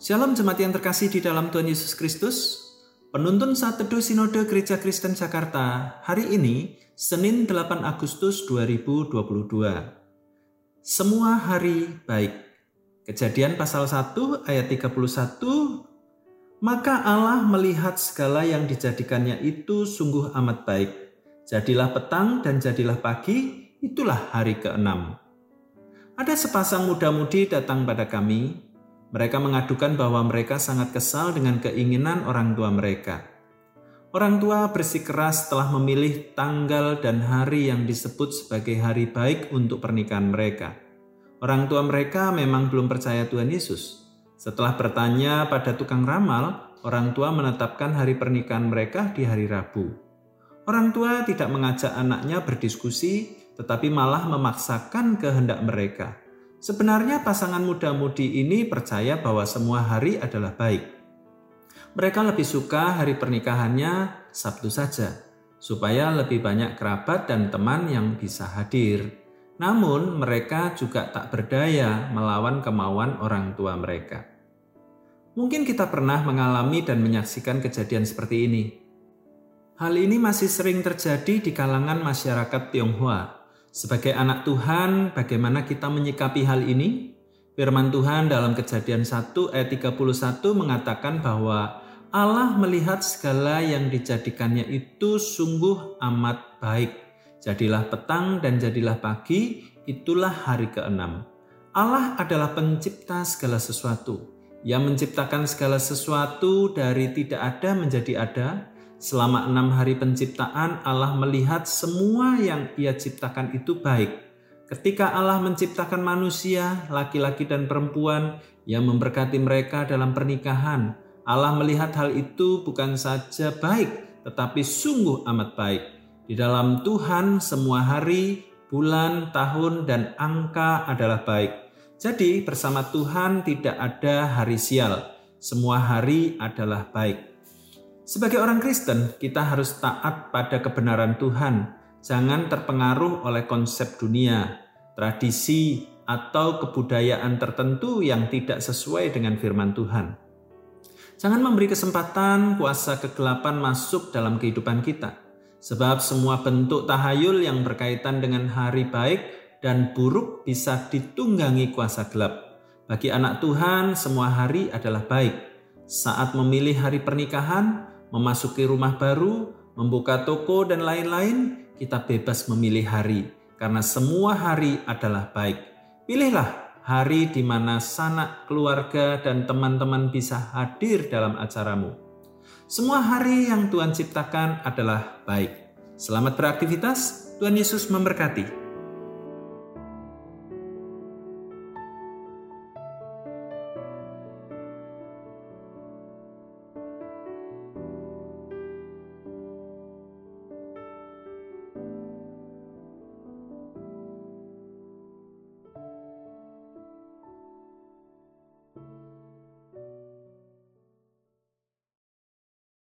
Shalom jemaat yang terkasih di dalam Tuhan Yesus Kristus. Penuntun saat teduh Sinode Gereja Kristen Jakarta hari ini, Senin 8 Agustus 2022. Semua hari baik. Kejadian pasal 1 ayat 31 Maka Allah melihat segala yang dijadikannya itu sungguh amat baik. Jadilah petang dan jadilah pagi, itulah hari keenam. Ada sepasang muda-mudi datang pada kami, mereka mengadukan bahwa mereka sangat kesal dengan keinginan orang tua mereka. Orang tua bersikeras telah memilih tanggal dan hari yang disebut sebagai hari baik untuk pernikahan mereka. Orang tua mereka memang belum percaya Tuhan Yesus. Setelah bertanya pada tukang ramal, orang tua menetapkan hari pernikahan mereka di hari Rabu. Orang tua tidak mengajak anaknya berdiskusi, tetapi malah memaksakan kehendak mereka. Sebenarnya pasangan muda-mudi ini percaya bahwa semua hari adalah baik. Mereka lebih suka hari pernikahannya Sabtu saja, supaya lebih banyak kerabat dan teman yang bisa hadir. Namun, mereka juga tak berdaya melawan kemauan orang tua mereka. Mungkin kita pernah mengalami dan menyaksikan kejadian seperti ini. Hal ini masih sering terjadi di kalangan masyarakat Tionghoa, sebagai anak Tuhan, bagaimana kita menyikapi hal ini? Firman Tuhan dalam kejadian 1 ayat 31 mengatakan bahwa Allah melihat segala yang dijadikannya itu sungguh amat baik. Jadilah petang dan jadilah pagi, itulah hari keenam. Allah adalah pencipta segala sesuatu. Yang menciptakan segala sesuatu dari tidak ada menjadi ada, Selama enam hari penciptaan, Allah melihat semua yang Ia ciptakan itu baik. Ketika Allah menciptakan manusia, laki-laki dan perempuan, yang memberkati mereka dalam pernikahan. Allah melihat hal itu bukan saja baik, tetapi sungguh amat baik. Di dalam Tuhan, semua hari, bulan, tahun, dan angka adalah baik. Jadi, bersama Tuhan tidak ada hari sial. Semua hari adalah baik. Sebagai orang Kristen, kita harus taat pada kebenaran Tuhan. Jangan terpengaruh oleh konsep dunia, tradisi, atau kebudayaan tertentu yang tidak sesuai dengan firman Tuhan. Jangan memberi kesempatan kuasa kegelapan masuk dalam kehidupan kita, sebab semua bentuk tahayul yang berkaitan dengan hari baik dan buruk bisa ditunggangi kuasa gelap. Bagi anak Tuhan, semua hari adalah baik. Saat memilih hari pernikahan, memasuki rumah baru, membuka toko, dan lain-lain, kita bebas memilih hari, karena semua hari adalah baik. Pilihlah hari di mana sanak, keluarga, dan teman-teman bisa hadir dalam acaramu. Semua hari yang Tuhan ciptakan adalah baik. Selamat beraktivitas, Tuhan Yesus memberkati.